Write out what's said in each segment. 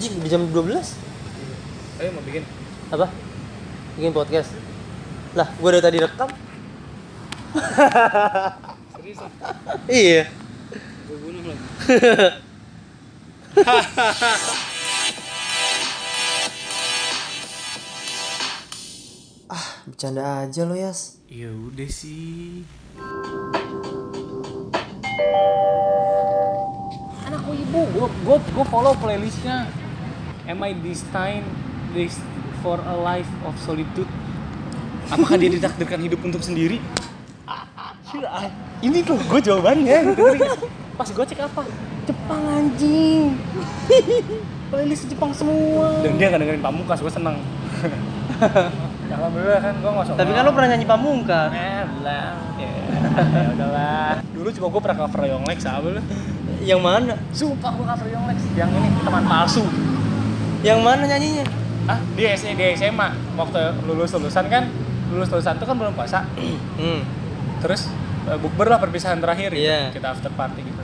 Jing, di jam 12 Ayo mau bikin. apa? Bikin podcast. Lah, gua dari tadi rekam. Serius. Iya. Gue bunuh lagi. Bercanda aja lo, Yas. Ya udah sih. Anakku ibu, gue gue gue follow playlistnya. Am I time this for a life of solitude? Apakah dia ditakdirkan hidup untuk sendiri? Ini tuh gue jawabannya. gitu? Pas gue cek apa? Jepang anjing. Playlist Jepang semua. Dan dia nggak dengerin Pamungkas, gue seneng. Alhamdulillah kan gue nggak Tapi kan lo pernah nyanyi pamungkas. Eh, lah. Ya, udahlah. Dulu juga gue pernah cover Yonglex apa lu? Yang mana? Sumpah gue cover Yonglex. Yang ini teman palsu. Yang mana nyanyinya? Ah, di SMA, di SMA waktu lulus lulusan kan lulus lulusan itu kan belum puasa. Hmm. Terus eh, bukber lah perpisahan terakhir gitu. Iya. Kita after party gitu.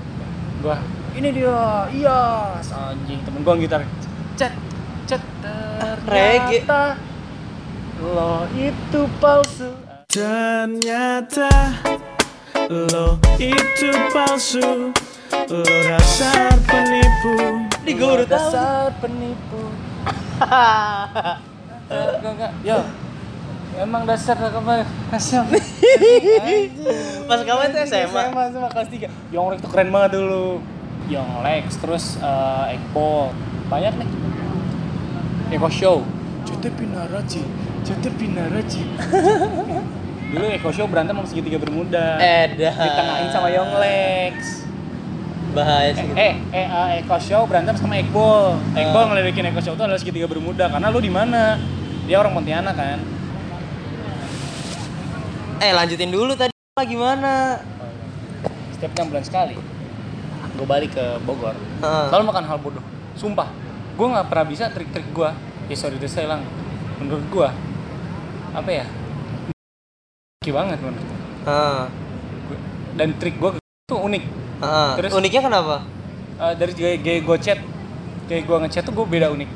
Gua ini dia, iya, anjing temen gua gitar. Cet, cet reggae. ternyata lo itu palsu. Ternyata lo itu palsu Lo dasar penipu Di udah tahu. dasar penipu. Enggak, enggak. Yo. Emang dasar kemarin. Pas kamu itu SMA. SMA sama kelas 3. Yonglek tuh keren banget dulu. Yonglek terus eh Ekpo. Banyak nih. Eko Show. Jute Pinaraji. Jute Pinaraji. dulu Eko Show berantem sama segitiga bermuda. Edah. Ditengahin sama Yonglex. Bahaya sih. Eh, gitu. eh, eh, eh, Eko Show berantem sama Ekbol. Ekbol Ah. ngeledekin Eko Show itu adalah segitiga bermuda karena lu di mana? Dia orang Pontianak kan. Eh, lanjutin dulu tadi gimana? Setiap enam bulan sekali, gue balik ke Bogor. Lalu makan hal bodoh. Sumpah, gue nggak pernah bisa trik-trik gue. Ya sorry itu saya lang. Menurut gue, apa ya? Oke banget menurut gue. Gua- Dan trik gue tuh unik. Heeh. Terus? Uniknya kenapa? Eh, dari gaya, gaya gue chat, gaya gue ngechat tuh gue beda unik.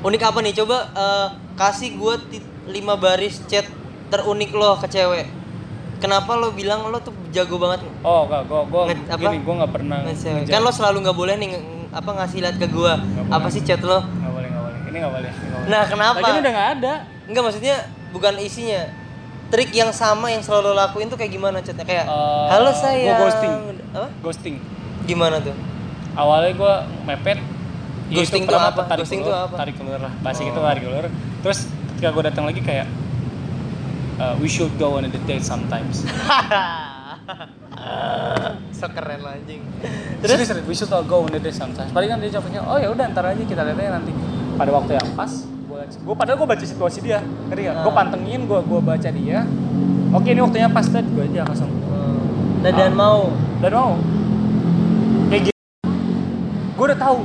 Unik apa nih? Coba eh, kasih gua ti- lima baris chat terunik lo ke cewek. Kenapa lo bilang lo tuh jago banget Oh, enggak, gue gue Nge- apa? gini, gue nggak pernah. ngejar. Kan lo selalu nggak boleh nih nge- apa ngasih lihat ke gua. Nggak Apa sih chat lo? Nggak boleh, nggak boleh. Ini nggak boleh. ini boleh. Nah, kenapa? Lagian udah nggak ada. Enggak maksudnya bukan isinya. Trik yang sama yang selalu lo lakuin tuh kayak gimana chatnya? Kayak Eh, halo gua sayang. ghosting. Apa? Ghosting. Gimana tuh? Awalnya gue mepet. ya Ghosting itu tuh apa? Tarik Ghosting ulur, tuh apa? Tarik ulur lah. Bahasa Oh. itu tarik ulur. Terus ketika gue datang lagi kayak uh, we should go on a date sometimes. so keren lo anjing. Terus serius, we should all go on a date sometimes. Paling kan dia jawabnya, oh ya udah ntar aja kita lihat aja nanti pada waktu yang pas. Gue, gue padahal gue baca situasi dia, ngerti gak? Gue Ah. pantengin, gue gue baca dia. Oke ini waktunya pas tadi gue aja langsung. Dan, dan mau Dan mau kayak gitu. Gue udah tahu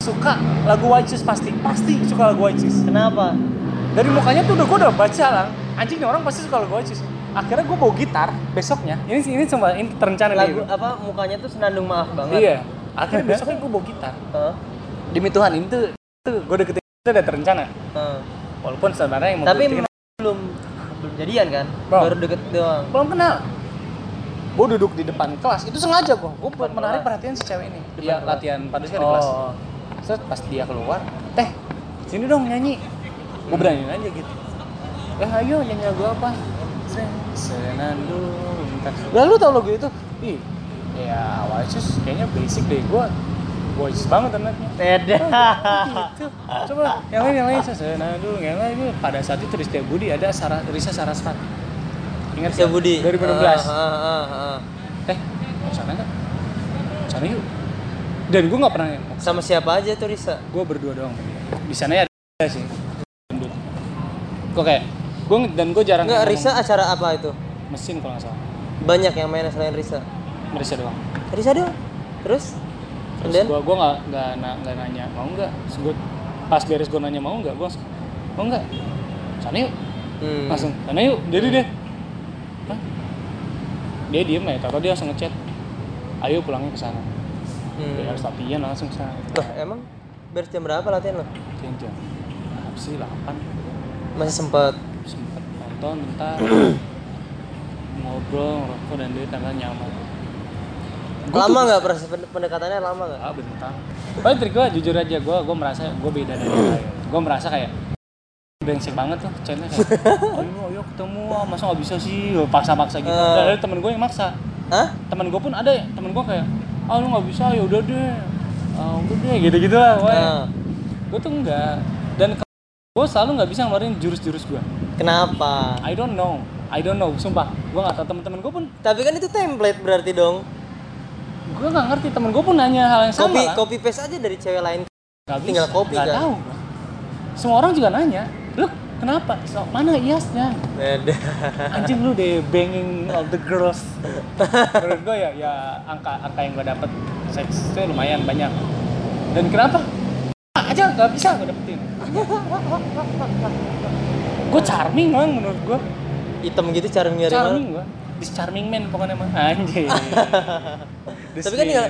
suka lagu White Shoes pasti, pasti suka lagu White Shoes. kenapa? Dari mukanya tuh udah gue udah baca lah. Anjing orang pasti suka lagu White Shoes. Akhirnya gue bawa gitar besoknya. Ini ini cuma ini terencana Lagu nih. apa mukanya tuh senandung maaf banget. Iya. Akhirnya besoknya gue bawa gitar. Heeh. Demi Tuhan ini tuh tuh gue deketin itu udah terencana. Heeh. Walaupun sebenarnya yang mau Tapi belum belum jadian kan? Belum. Baru deket doang. belum kenal. Gue duduk di depan kelas, itu sengaja gue. Gue buat menarik perhatian si cewek ini. Depan Dia kelas. latihan pada sekali di kelas. Oh. Terus pas dia keluar, teh sini dong nyanyi. Gue beraniin aja gitu. Eh ayo nyanyi lagu apa? Sen- Senandung. Lalu tau lagu itu? Ih, ya Oasis kayaknya basic deh. Gue Oasis banget anaknya. Beda. gitu. Coba yang lain yang lain Senandung, yang lain itu pada saat itu Rizky Budi ada Sarah, Risa Sarasvati. Ingat Rizky Budi. 2016. Heeh, heeh, heeh. Teh, mau sana nggak? Sana yuk. Dan gue nggak pernah Sama siapa aja tuh Risa? gue berdua doang di sana ya ada sih gue kayak gue dan gue jarang ngomong Risa acara apa itu? mesin kalau nggak salah Banyak yang main selain Risa. Risa doang Risa doang. Terus? Terus then? gue gue nggak nggak na- nggak nanya mau nggak? Gua- pas beres gue nanya mau nggak? Gue langsung mau nggak? Sana yuk. Hmm. langsung sana yuk jadi deh. Hah? dia diem ya dia langsung ngechat. Ayo pulangnya ke sana. Hmm. harus latihan langsung ke sana. Loh, emang? beres jam berapa latihan lo? Jam jam apa sih? 8 masih sempet? Sempet nonton bentar. Ngobrol ngerokok dan dia tanggal nyaman Gua lama nggak proses pen- pendekatannya lama nggak? Ah bentar. Paling trik gue jujur aja gue gue merasa gue beda dari yang lain. Gue merasa kayak brengsek banget tuh chatnya kayak ayo ayo ketemu ah, masa nggak bisa sih? Paksa-paksa gitu. Eh. dan ada temen gue yang maksa. Hah? temen gue pun ada ya temen gue kayak ah lu nggak bisa ya udah deh. Ah, udah deh gitu gitu lah Nah, gue tuh enggak dan gue selalu nggak bisa ngeluarin jurus-jurus gue kenapa? I don't know. I don't know sumpah. Gue nggak tahu temen-temen gue pun tapi kan itu template berarti dong gue nggak ngerti temen gue pun nanya hal yang sama copy lah. copy paste aja dari cewek lain. Nggak tinggal bisa, copy nggak kan? tahu semua orang juga nanya lu kenapa? So, mana iasnya? Beda. Anjing lu deh banging all the girls. Menurut gue ya ya angka angka yang gue dapet seksnya lumayan banyak. Dan kenapa? Aja nggak bisa gue dapetin. Gue charming bang menurut gue hitam gitu cara nyari charming gue this charming man pokoknya mah. This tapi kan tinggal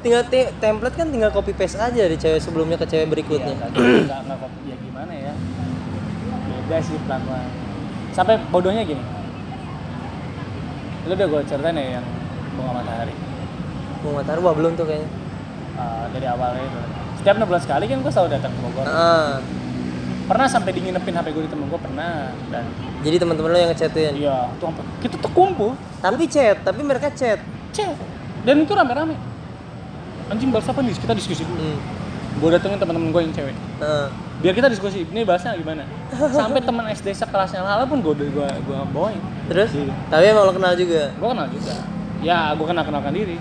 tinggal te- template kan tinggal copy paste aja dari cewek sebelumnya ke cewek Iya, berikutnya. Gitu, nggak nggak kok- ya gimana ya? Beda sih pelan sampai bodohnya gini. Lu udah gue ceritain ya yang bunga matahari? Mau matahari wah belum tuh kayaknya. Uh, dari awalnya itu. Setiap enam bulan sekali kan gue selalu datang ke Bogor. Ah, pernah sampai dinginepin HP gue di temen gue pernah. Dan jadi teman-teman lo yang ngechatin? Iya tuh sampai kita tuh kumpul tapi chat tapi mereka chat. Chat. Dan itu rame rame anjing bahas apa nih? Kita diskusi dulu. Hmm. gue datengin teman-teman gue yang cewek. Ah. biar kita diskusi. Ini bahasnya gimana? Sampai teman SD sekelasnya Lala pun gue gue gue bawain. Terus? Iya. tapi emang lo kenal juga? Gue kenal juga. Ya gue kenal kenalkan diri.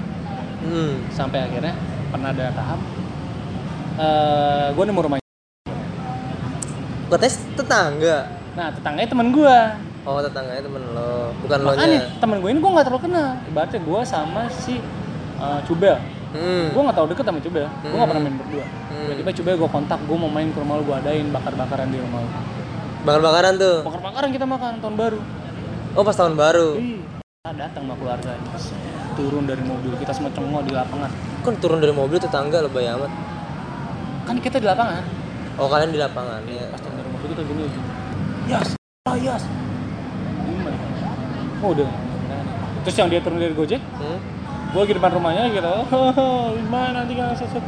Hmm. sampai akhirnya pernah ada tahap eh gue nemu rumah katanya tetangga? Nah tetangganya temen gue oh tetangganya temen lo. Bukan lo nya temen gue ini gue nggak terlalu kenal. Ibaratnya gue sama si eh, Cubel. Hmm. gue nggak terlalu deket sama Cubel. Gue nggak pernah Hmm. main berdua. Hmm. tiba-tiba Cubel gue kontak gue mau main ke rumah lu gue adain bakar-bakaran di rumah lu. Bakar-bakaran tuh? Bakar-bakaran kita makan tahun baru. Oh pas tahun baru? Ih, kita datang sama keluarga turun dari mobil kita semua cengok di lapangan. Kan turun dari mobil tetangga lebay amat. Kan kita di lapangan oh kalian di lapangan ya. Pas dari mobil kita gini ah yas. Gimana? Oh udah. Terus yang dia turun dari gojek? Hmm? gue lagi depan rumahnya gitu. Gimana nanti kan sesek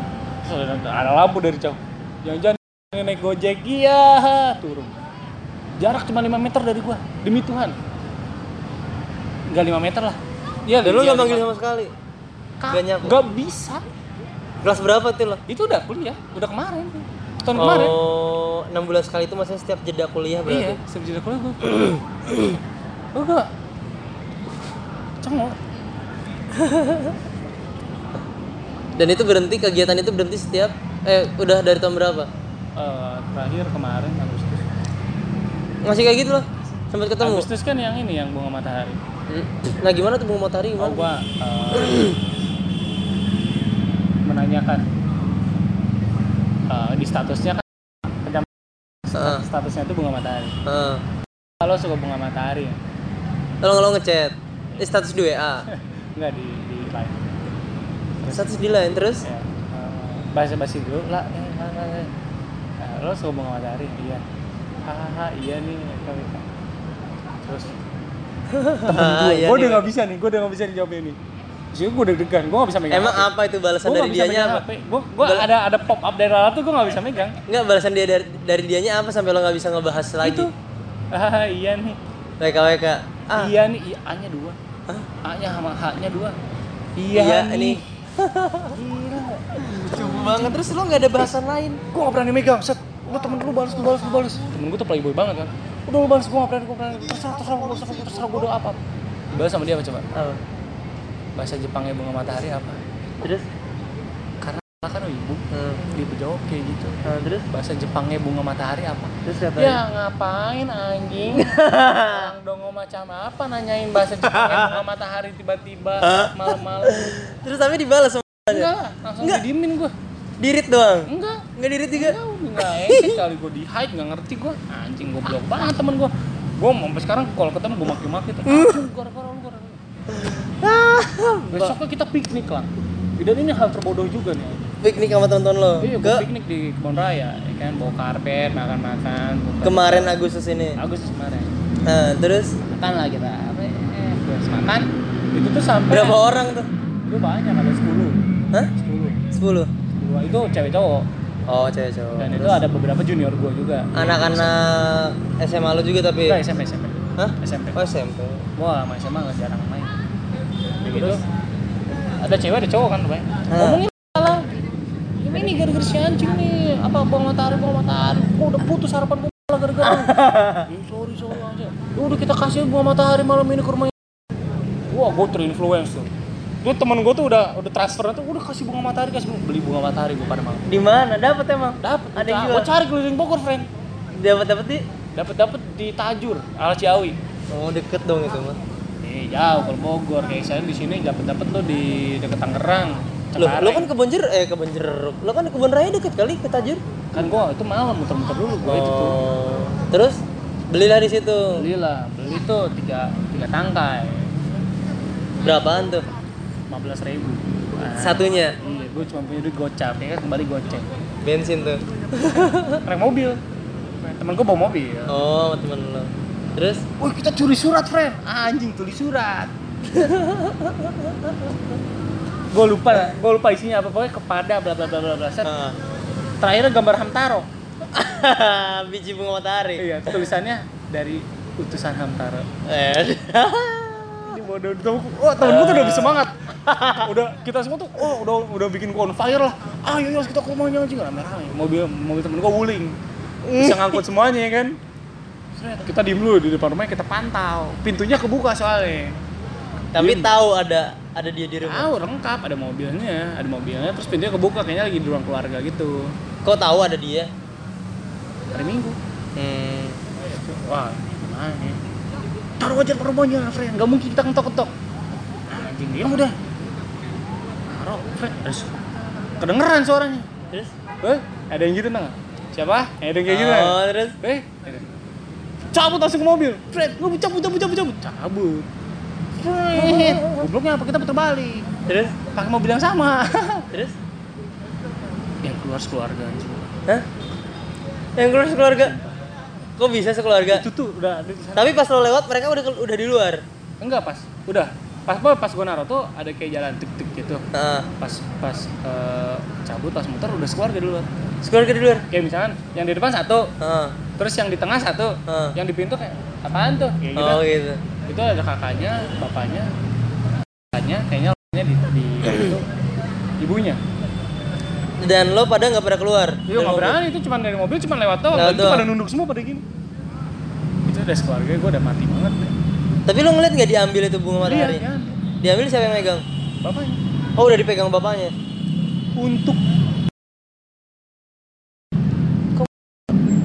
Terus ada, lampu dari jauh. Jangan-jangan naik gojek iya. Turun. Jarak cuma 5 meter dari gua. Demi Tuhan. Nggak 5 meter lah. Iya, dan lo iya, gak manggil sama sekali. Nggak bisa. Kelas berapa tuh lo? Itu udah kuliah. Udah kemarin tahun kemarin. Oh enam bulan sekali itu maksudnya setiap jeda kuliah berarti? Iya sebelum kuliah gua. Gua gak cengok dan itu berhenti kegiatan itu berhenti setiap eh udah dari tahun berapa? Eh, terakhir kemarin Agustus. Masih kayak gitu loh sempat ketemu? Agustus kan yang ini yang bunga matahari. Hmm. nah gimana tuh bunga matahari Oh, gimana gua eh, menanyakan eh, di statusnya kan Ah, statusnya itu bunga matahari. ah. Kalau suka bunga matahari lo lo ngechat eh, status di WA Enggak di di line. status di lain terus Ya, bahasa basi dulu lah. Eh, lah, lah, lah. Nah, lo suka bunga matahari? Iya. Hahaha, iya nih. Terus Ah, iya gue nih. udah nggak bisa nih, gue udah nggak bisa dijawab ini. Terus gue deg-degan, gue nggak bisa megang. emang HP. apa itu balasan Gua dari bisa dianya apa. Gua, Bal- ada ada pop up dari Lala tuh gue nggak bisa megang. Enggak balasan dia dari, dari dianya apa sampai lo nggak bisa ngebahas lagi Itu. Ah iya nih. WK WK ah Iya nih, iya A-nya dua. Hah? A-nya sama H-nya dua. Iya, Iya, ini. nih. Gila. coba banget terus lo nggak ada bahasan lain Gue gak berani megang, set. Lu temen lu balas, lu balas, lu balas. Temen gue tuh playboy banget kan. Udah lu balas, gue gak berani, gue berani. Terserah, terserah, gue terserah, gue terserah, gue udah apa. Balas sama dia apa coba? apa Bahasa Jepangnya bunga matahari apa? terus Karena kan ibu, hmm. dia jawab kayak gitu. Ah, terus Bahasa Jepangnya bunga matahari apa? terus kata Ya ngapain anjing? Orang dongo macam apa nanyain bahasa Jepangnya bunga matahari tiba-tiba malam-malam. terus tapi dibalas sama Enggak lah, langsung didiemin gue. dirit doang Enggak, nggak dirit juga enggak, enggak kali gue di hide, enggak ngerti gue. Anjing goblok banget temen gue. Gue sampai sekarang kalau ketemu gue maki-maki tuh. Anjing gara-gara lu gara-gara. Besoknya kita piknik lah. Dan ini hal terbodoh juga nih. piknik sama teman-teman lo Iya, ke piknik di kebun raya, ya kan, bawa karpet, makan-makan. kemarin Agustus ini Agustus kemarin. nah terus Makan lah kita, apa ya, terus makan. Itu tuh sampai berapa orang tuh Itu banyak, ada 10. Hah? 10. 10 10 itu cewek cowok. oh cewek cowok Dan itu Terus ada beberapa junior gue juga. anak-anak SMA lo juga tapi Enggak, SMP, SMP. Hah? SMP. oh SMP Wah, sama SMA nggak jarang main. Gitu. Ada cewek, ada cowok kan, Bay. Ah. Ngomongin salah. Ini nih gara-gara si anjing nih, apa buang matahari, buang matahari. Gua udah putus harapan gua gara-gara. sorry, sorry aja. Ya udah kita kasih buang matahari malam ini ke rumah. Wah, gua terinfluence tuh. Tuh temen gua tuh udah udah transfer tuh udah kasih bunga matahari kasih bunga. beli bunga matahari gua pada malam. di mana dapat emang Dapat, Ada yang jual? cari keliling Bogor, friend. dapat dapat di Dapat dapat di Tajur, Al Ciawi. oh deket dong itu mah Eh jauh kalau Bogor kayak saya di sini dapat dapat lo di dekat Tangerang. lo lo kan kebun jeruk eh kebun jeruk lo kan kebun raya deket kali ke Tajur kan gua itu malam muter-muter dulu gua itu tuh. Oh. terus belilah di situ Belilah, beli tuh tiga tiga tangkai, berapaan tuh lima belas ribu. Nah, satunya Iya, gua cuma punya duit gocap, ya kembali goceng. bensin tuh Naik mobil. Temen gua bawa mobil. oh temen lo terus Wih kita curi surat, friend. Anjing tulis surat. gue lupa, gue lupa isinya apa pokoknya kepada bla bla bla bla bla. Set. Ah. Terakhirnya gambar Hamtaro. biji bunga matahari Iya, tulisannya dari utusan Hamtaro. eh Ini bodoh tuh. Wah, temen gue tuh udah semangat. udah kita semua tuh, oh udah udah bikin on fire lah. Ah, ayo yuk kita ke rumahnya aja rame rame. Mobil mobil temen gue wuling. Bisa ngangkut semuanya ya kan. Kita diem dulu di depan rumahnya kita pantau. Pintunya kebuka soalnya. tapi Diem. tahu ada ada dia di rumah Tahu lengkap ada mobilnya, ada mobilnya terus pintunya kebuka kayaknya lagi di ruang keluarga gitu. kok tahu ada dia Hari Minggu. hmm. Wah, gimana ya? Taruh aja ke rumahnya, friend. Gak mungkin kita ketok-ketok. Anjing, ya udah. Taruh, friend. Terus kedengeran suaranya. terus Eh, ada yang gitu nggak? Siapa? Ada yang kayak gitu nggak? oh terus Eh. Cabut langsung ke mobil. Fred, gue cabut, cabut, cabut, cabut. Cabut. Fred, gobloknya apa? Kita putar balik. terus Pakai mobil yang sama. terus yang keluar sekeluarga anjing. Hah? Yang keluar sekeluarga? Kok bisa sekeluarga? Itu tuh udah ada di sana. Tapi pas lo lewat mereka udah udah di luar. Enggak pas. Udah. Pas pas gue naruh tuh ada kayak jalan tik-tik gitu. Nah, Pas pas eh, cabut pas muter udah sekeluarga dulu. sekeluarga di luar. Kayak misalkan yang di depan satu, Heeh. Terus yang di tengah satu, Heeh. yang di pintu kayak apaan tuh? Kayak gitu. Oh gitu. itu ada kakaknya, bapaknya, kakaknya, kayaknya nya di, di itu ibunya. Dan lo pada nggak pada keluar? Iya nggak berani itu cuma dari mobil cuma lewat doang. Dan itu pada nunduk semua pada gini. Itu udah sekeluarga gue udah mati banget. deh. Tapi lo ngeliat nggak diambil itu bunga matahari? Iya, kan. Diambil siapa yang megang? Bapaknya. Oh udah dipegang bapaknya. Untuk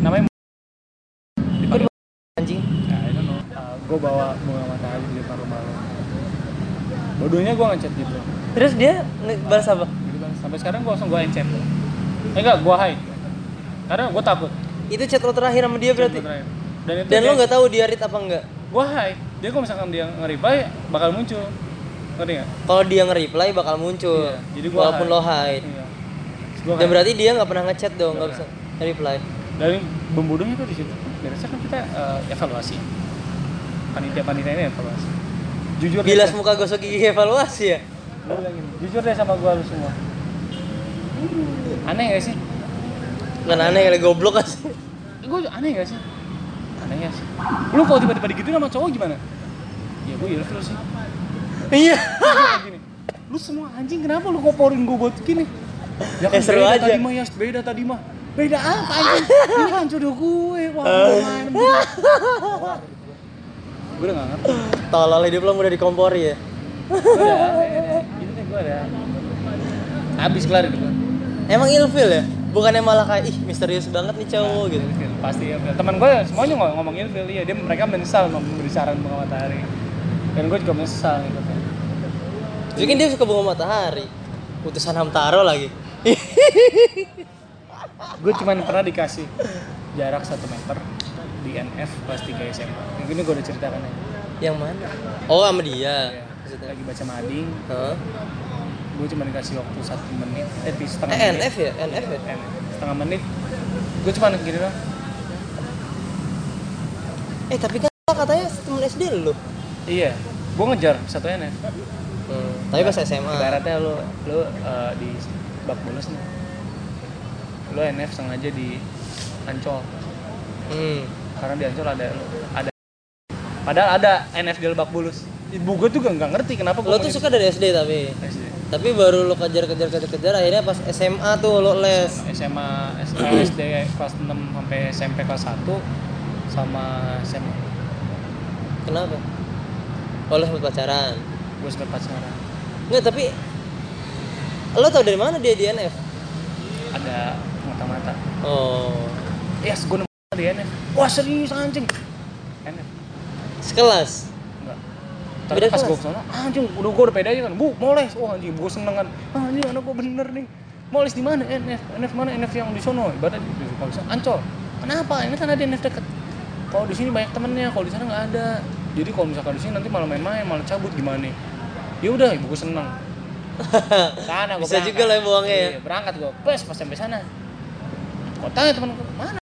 namanya dipanggil Anjing. Nah, I don't know. Gue bawa bunga matahari di depan rumah lo. Bodohnya gue ngechat gitu. Terus dia balas apa? Gitu kan. Sampai sekarang gue langsung gue encet. Eh enggak, gue hide. Karena gue takut. Itu chat lo terakhir sama dia berarti. Dan itu Dan lo nggak tahu dia read apa enggak? Gue hide. Dia kalau misalkan dia nge-reply bakal muncul. Ngerti nggak? Kalau dia nge-reply bakal muncul. Iya, jadi gua Walaupun hide. lo hide. Iya. Gua Dan hide. berarti dia nggak pernah ngechat dong, nggak bisa reply. Dan pembunuhnya tuh di situ. Biasanya kan kita eh, evaluasi. Panitia-panitia ini evaluasi. Jujur deh, Bilas muka gosok gigi evaluasi ya? Gua jujur deh sama gua lu semua. Aneh gak sih? Kan aneh kali goblok kan sih. Gue aneh gak sih? Aneh gak sih? Lu kalau tiba-tiba digituin sama cowok gimana? Ya gue ilfil sih. Iya. Lu semua anjing kenapa lu koporin gue buat gini? Ya Ya, seru beda aja. tadi mah ya, beda tadi mah. Beda apa anjing? Ini kan jodoh gue. Wah, gue main. Gue udah gak ngerti. Tolol hidup lo udah dikompori ya. Gue udah, ya, gitu deh gue udah. Habis kelar gitu. Emang ilfil ya? Bukannya malah kayak ih misterius banget nih cowok gitu. Pasti ya. Teman gue semuanya ngomong ngomongin Phil ya, dia mereka menyesal memberi saran bunga matahari. Dan gue juga menyesal gitu. Jadi kan dia suka bunga matahari. Utusan Hamtaro lagi. Gue cuma pernah dikasih jarak 1 meter di NF kelas 3 SMA. Yang ini gue udah ceritakan ya. Yang mana? Oh sama dia. Ya, lagi baca mading, Hah? gue cuma dikasih waktu satu menit eh di setengah Eh, menit NF ya? NF ya? NF. setengah menit gue cuma gini doang Eh, tapi kan katanya temen SD lu. iya gue ngejar satu NF Hmm, tapi pas SMA. ibaratnya lu lu eh, di bak bonus nih lu NF sengaja di Ancol Hmm. Karena di Ancol ada ada padahal ada NF di Lebak Bulus ibu gue tuh gak, ngerti kenapa Lo tuh suka dari SD tapi. Tapi baru lo kejar-kejar kejar-kejar akhirnya pas SMA tuh lo les. SMA SD kelas 6 sampai SMP kelas 1 sama SMA Kenapa? Oh, lo sempet pacaran. gue sempet pacaran Enggak, tapi lo tau dari mana dia di NF? ada mata-mata Oh. yes gue di NF wah serius anjing. NF Sekelas. enggak. Tapi Beda pas gue ke sana anjing udah gue udah pede aja kan. Bu mau les wah anjing gue seneng kan. Ah, anjing anak gue bener nih. Mau les di mana? NF NF mana? NF yang di sono. Ibaratnya di, kalau bisa ancol. Kenapa? Ini kan ada NF deket. Kalau di sini banyak temennya. Kalau di sana nggak ada. Jadi kalau misalkan di sini nanti malah main-main malah cabut. Gimana ya udah ibu gue seneng. Sana gue Bisa juga lah ya bohongnya ya. iya, berangkat gue pas pas sampai sana. Kau tanya temen gue mana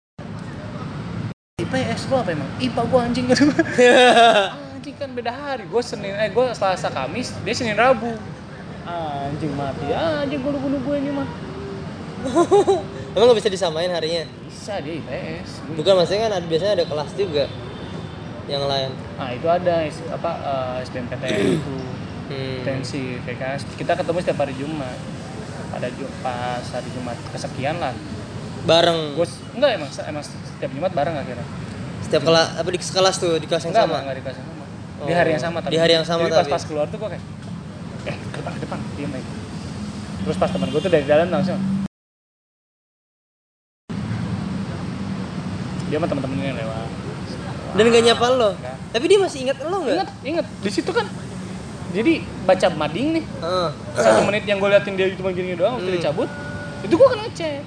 IPS lo apa emang? IPA gue anjing gitu anjing. Kan beda hari. Gue senin eh gue selasa kamis dia senin rabu. Anjing mati. Anjing gue nunggu nunggu ini mah. Emang gak bisa disamain harinya? bisa dia IPS Gua- Bukan maksudnya kan ada, biasanya ada kelas juga yang lain. nah itu ada apa eh, SBMPTN itu. Hmm. tensi VKS kita ketemu setiap hari Jumat. Pada Ju- pas hari Jumat kesekian lah Bareng. gue enggak emang emang setiap Jumat bareng akhirnya Setiap kelas apa di kelas tuh di kelas yang enggak sama. enggak di kelas yang sama di Oh, hari yang sama tapi di hari yang sama jadi pas tapi. pas keluar tuh gue kayak eh ke depan ke depan diem aja terus pas teman gue tuh dari dalam langsung dia sama temen-temennya lewat Dan gak nyapa lo. Enggak. Tapi dia masih ingat lo nggak? inget inget di situ kan jadi baca mading nih Heeh. satu menit yang gue liatin dia cuma gini doang waktu Hmm. dia cabut itu gue kan ngecek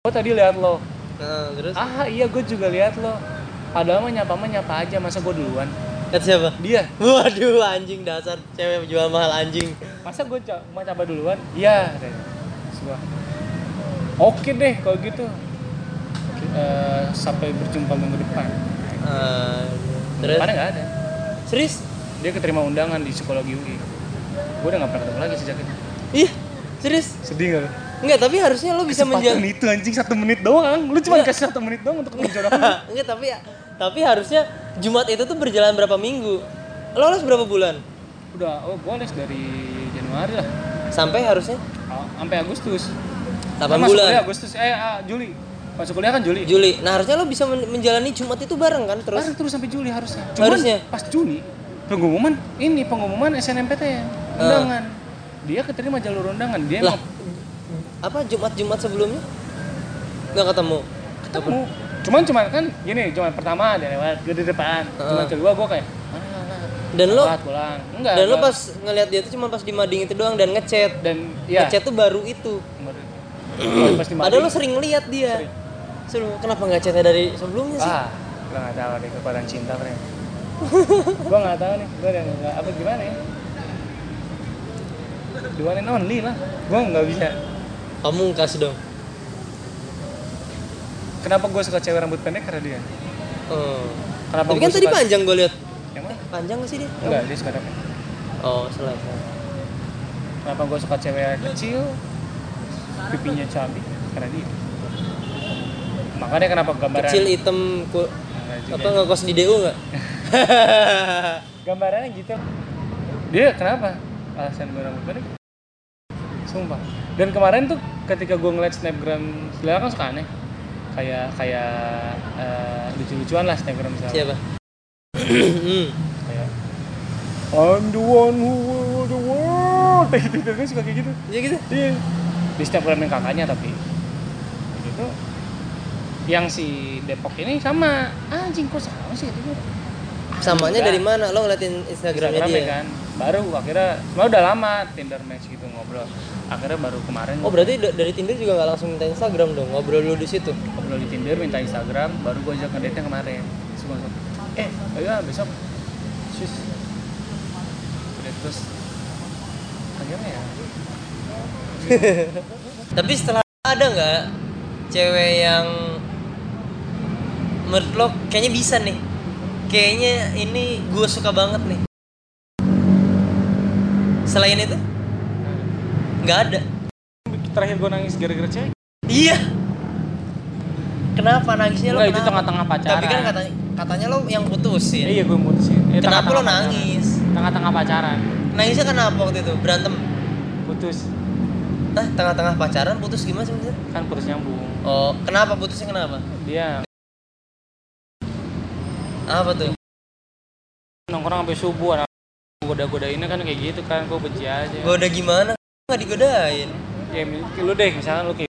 gue tadi lihat lo. Nah, terus? Ah iya gue juga lihat lo. Padahal mah nyapa mah nyapa aja masa gue duluan? Kata siapa? dia. Waduh anjing dasar cewek jual mahal anjing. masa gue ca- mau coba duluan? Iya gua, oke deh kalau gitu. Eh, sampai berjumpa minggu depan. Ah, terus? Depannya nggak ada. Serius? dia keterima undangan di psikologi UI gue udah nggak pernah ketemu lagi sejak itu. Iya, serius? sedih nggak Enggak, tapi harusnya lo bisa kesempatan menjaga itu anjing satu menit doang lu cuma kasih satu menit doang untuk menjodohkan Enggak, tapi tapi harusnya Jumat itu tuh berjalan berapa minggu? Lo les berapa bulan? udah oh gue les dari Januari lah Sampai harusnya Oh, sampai Agustus 8 Kan masuk bulan. kuliah Agustus eh ah, Juli masuk kuliah kan Juli Juli. Nah, harusnya lo bisa men- menjalani Jumat itu bareng kan terus? Bareng terus sampai Juli harusnya. Cuman Harusnya. pas Juni pengumuman ini pengumuman SNMPTN undangan. Dia keterima jalur undangan. Dia Lah, apa Jumat-Jumat sebelumnya? Nggak ketemu. ketemu. Cuman cuman kan gini, cuman pertama dia lewat gue di depan. Cuman Heeh. kedua gue kayak mana. Dan lo pulang. Enggak. dan lo pas ngelihat dia tuh cuma pas di mading itu doang dan ngechat. dan ya Ngechat tuh baru itu. Padahal lo sering lihat dia. Seru. Kenapa nggak chatnya dari sebelumnya sih? ah, gue nggak tahu deh kekuatan cinta friend. gue nggak tahu nih, gue udah nggak apa gimana ya. One and only lah, gue nggak bisa. Kamu kasih dong. Kenapa gue suka cewek rambut pendek karena dia? Oh. Kenapa Tapi kan tadi suka- panjang gue lihat. Yang mana? Eh, panjang gak sih dia? Enggak, dia suka pendek. Oh, salah. Kenapa gue suka cewek kecil, pipinya cabi? Karena dia. Makanya kenapa gambaran Kecil hitam ku, juga. apa ngekos di DU nggak? gambarannya gitu. Dia kenapa? Alasan gue rambut pendek? Sumpah. Dan kemarin tuh ketika gue ngeliat snapgram, sebenarnya kan suka aneh. Kayak kayak eh, lucu-lucuan lah snapgram misalnya. Siapa? Hmm. Kayak I'm the one who the world. Gitu, dia suka kayak gitu. Ya gitu. Iya. Di setiap ramen kakaknya tapi gitu. Yang si Depok ini sama anjing kok sama sih gitu. Samanya Enggak. dari mana? Lo ngeliatin Instagramnya Instagramnya dia? kan. Baru akhirnya semua udah lama Tinder match gitu ngobrol. Akhirnya baru kemarin Oh berarti da- dari Tinder juga nggak langsung minta Instagram dong? Ngobrol dulu di situ. ngobrol di Tinder minta Instagram, baru gue ajak ngedate kemarin. Terus langsung, eh ayo ah, besok sus. Udah terus akhirnya ya Tapi setelah ada nggak cewek yang menurut lo kayaknya bisa nih. Kayaknya ini gue suka banget nih. Selain itu nggak ada. terakhir gue nangis gara-gara cewek Iya. Kenapa nangisnya lo? Enggak, itu kenapa? tengah-tengah pacaran. Tapi kan katanya katanya lo yang putusin. iya gue mutusin Eh, Kenapa lo tengah-tengah pacaran. nangis? tengah-tengah pacaran Nangisnya kenapa waktu itu? Berantem? putus Hah? Tengah-tengah pacaran putus gimana sih maksudnya? kan putus nyambung Oh, kenapa putusnya kenapa? dia Apa tuh? nongkrong sampai subuh anak goda-godainnya kan kayak gitu kan gue benci aja udah gimana? Nggak digodain. ya lu deh misalkan lu kayak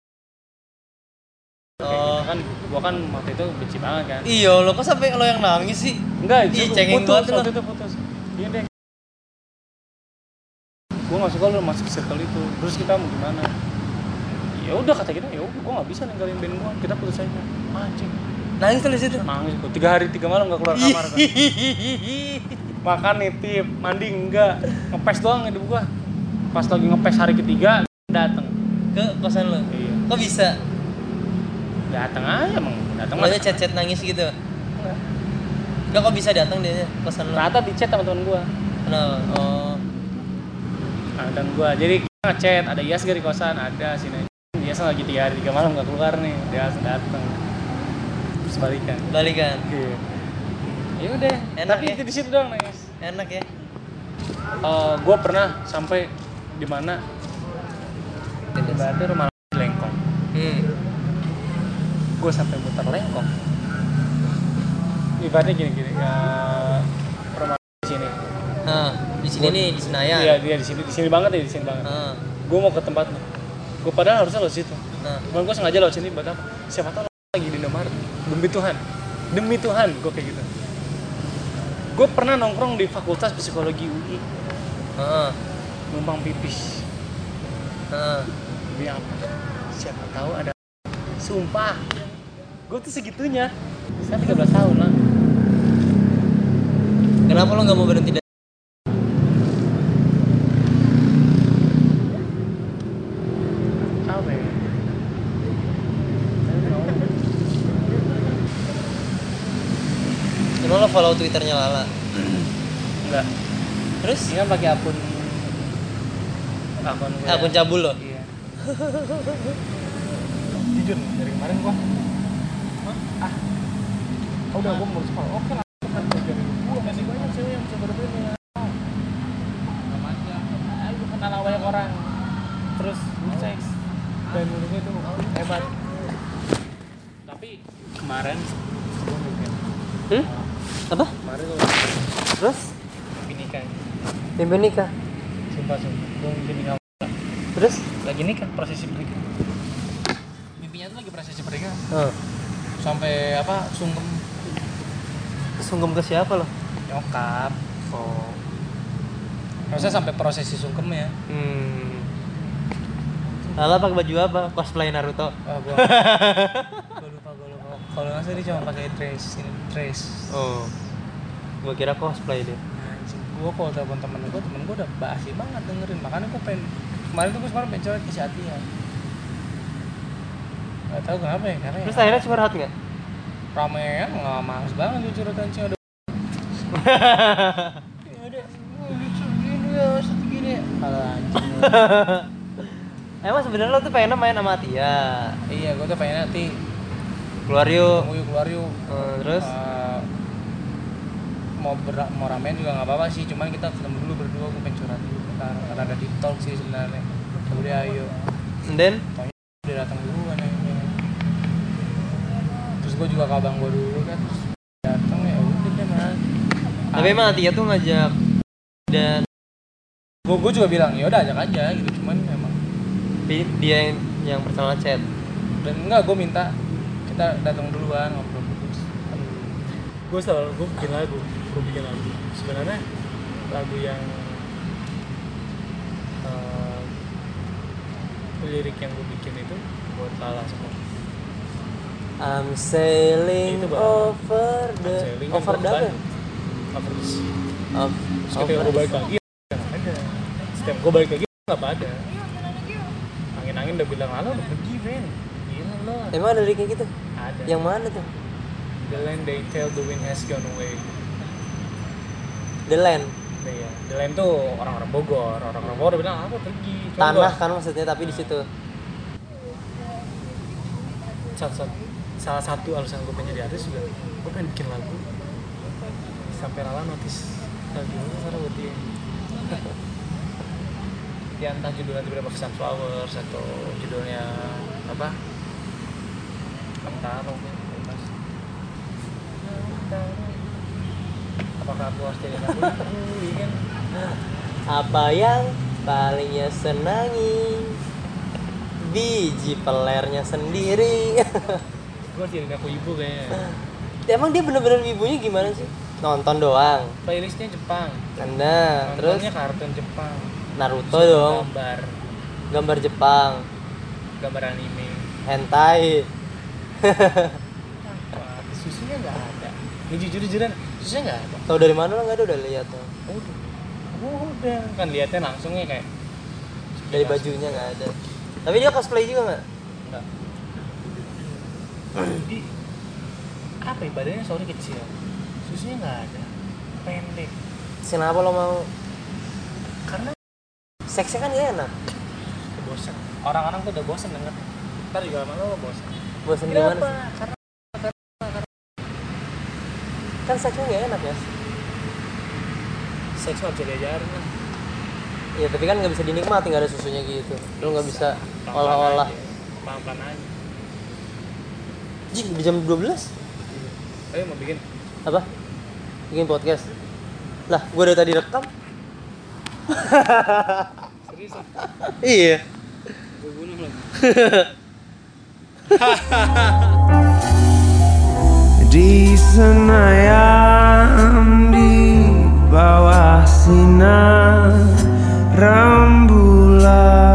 Oh. kan gua kan waktu itu benci banget kan. Iya, lo kok sampai lo yang nangis sih? enggak Ih, itu cengeng putus banget waktu itu putus. Iya deh. Gua nggak suka lu masuk circle itu. Terus kita mau gimana? Ya udah kata kita ya udah gua nggak bisa ninggalin band gua. Kita putus aja. Anjing. Nangis tuh di situ. nangis gua. Tiga hari tiga malam nggak keluar kamar kan makan nitip mandi enggak ngepes doang hidup gua pas lagi ngepes hari ketiga dateng Ke kosan lo. iya Kok bisa? dateng aja emang dateng Maksudnya chat-chat nangis gitu. Enggak kok bisa datang dia kosan lo? Ternyata di chat sama temen gua Kenapa? Oh. nah, gua jadi kita ngechat ada Iyas gak di kosan ada sini Iyas lagi tiga hari tiga malam gak keluar nih dia langsung dateng terus balikan Balikan. iya ya udah Enak tapi ya? itu di situ doang nangis Enak ya? Eh, gua pernah sampai di mana? Berarti rumah lengkong. Hmm. gue sampai muter lengkong. Ibaratnya gini gini ya rumah di sini. Nah, di sini nih di Senayan. iya dia di sini di sini banget ya di sini banget. Nah, gue mau ke tempat gue padahal harusnya lo situ. Nah. cuman gue sengaja lewat sini buat apa? Siapa tahu lo lagi di Indomaret. Demi Tuhan. Demi Tuhan gue kayak gitu. Gue pernah nongkrong di fakultas psikologi UI Heeh. Numpang pipis. Demi apa siapa tahu ada. Sumpah gue tuh segitunya. Saya 13 tahun lah. Kenapa lo nggak mau berhenti dari ya? Emang lo follow Twitternya Lala? enggak. Terus? ini kan pakai akun akun gue Akun cabul lo? iya. Jujur dari kemarin gua. Hah? ah oh, udah gua mau sekolah. Oke lah. Kan dari gua masih banyak cewek yang bisa berbeda Ayo kenal sama banyak orang. Terus sex dan menurut gue itu hebat. Tapi kemarin Hmm? Apa? kemarin Terus? mimpi nikah. Mimpi nikah. sumpah sumpah. Gua mimpi nikah Terus? lagi nikah prosesi pernikahan mimpinya tuh lagi prosesi pernikahan Oh. sampai apa sungkem Sungkem ke siapa lo? nyokap Oh. maksudnya sampai prosesi sungkem ya Hmm. Lala pakai baju apa? Cosplay Naruto. oh, gua gua lupa gua lupa kalau nggak salah dia cuma pakai dress ini dress Oh. Gua kira cosplay dia. anjing gua kalau telepon temen gua temen gua udah basi banget dengerin makanya gua pengen kemarin tuh gua sekarang pengen coret isi hati ya Gak tau kenapa ya karena Terus ya, akhirnya curhat nggak? ramean nggak males banget tuh curhatan cewek ada ya ada lucu gini ya satu gini kalau anjing Emang sebenarnya lo tuh pengen main sama Tia. iya gua tuh pengen nanti Keluar yuk. ketemu yuk keluar yuk Eh, terus? Eh, mau ber mau ramean juga nggak apa-apa sih. Cuman kita ketemu dulu berdua gue pengen curhat dulu. Bentar karena ada deep talk sih sebenarnya. Udah ayo. And then? Taunya dia datang duluan ya terus gue juga ke abang gue dulu kan terus datang ya udah deh mas. Tapi emang Tia tuh ngajak dan gue gue juga bilang ya udah ajak aja gitu. Cuman emang di- dia yang, yang pertama chat. dan enggak gue minta kita datang duluan ngobrol terus. Gue selalu gue bikin lagu gue bikin lagu. Sebenarnya lagu yang eh, lirik yang gue bikin itu buat Lala semua. I'm sailing Itu, over the Sailing kan over the. Over the sea. Of, ketika gue balik lagi nggak ada. Setiap gue balik lagi nggak pada angin-angin udah bilang halo udah pergi gila lo Emang ada kayak gitu? ada. Yang mana tuh? the land they tell the wind has gone away The Land. Iya, the land tuh orang-orang Bogor orang-orang Bogor bilang apa pergi Cuma Tanah kan maksudnya tapi di situ. salah, satu- salah satu alasan gue pengen jadi artis juga gue pengen bikin lagu sampai Lala notice lagu itu karena buat dia ya entah judulnya tiba-tiba Sunflowers atau judulnya apa Kentaro kan bebas. Apakah aku harus jadi kan Apa yang palingnya senangi? Biji pelernya sendiri. gue jadi aku ibu kayaknya. Emang dia bener-bener ibunya gimana sih? Nonton doang. playlistnya Jepang. Anda terus? kartun Jepang. Naruto dong, gambar. Gambar Jepang, gambar anime. Hentai. Susunya nggak ada. Ini jujur jujuran susunya nggak ada Tahu dari mana? Lo nggak ada udah lihat tuh. udah. Oh, udah. Kan lihatnya langsungnya kayak Dari bajunya nggak ada. Tapi dia cosplay juga nggak? enggak di apa ya badannya sorry kecil. Susunya nggak ada. Pendek. Kenapa lo mau? karena Seksnya kan gak enak. bosan orang-orang tuh udah bosan denger. Ntar juga lama lo bosan Bosan gimana karena Kan seksnya gak enak ya. seks mah bisa diajarin lah Ya tapi kan nggak bisa dinikmati nggak ada susunya gitu. Lo nggak bisa olah-olah. pelan-pelan aja Jing, di jam 12 ayo mau bikin apa? Bikin podcast. Lah, gua dari tadi rekam. serius Iya. gue bunuh lagi di Senayan di bawah sinar rembulan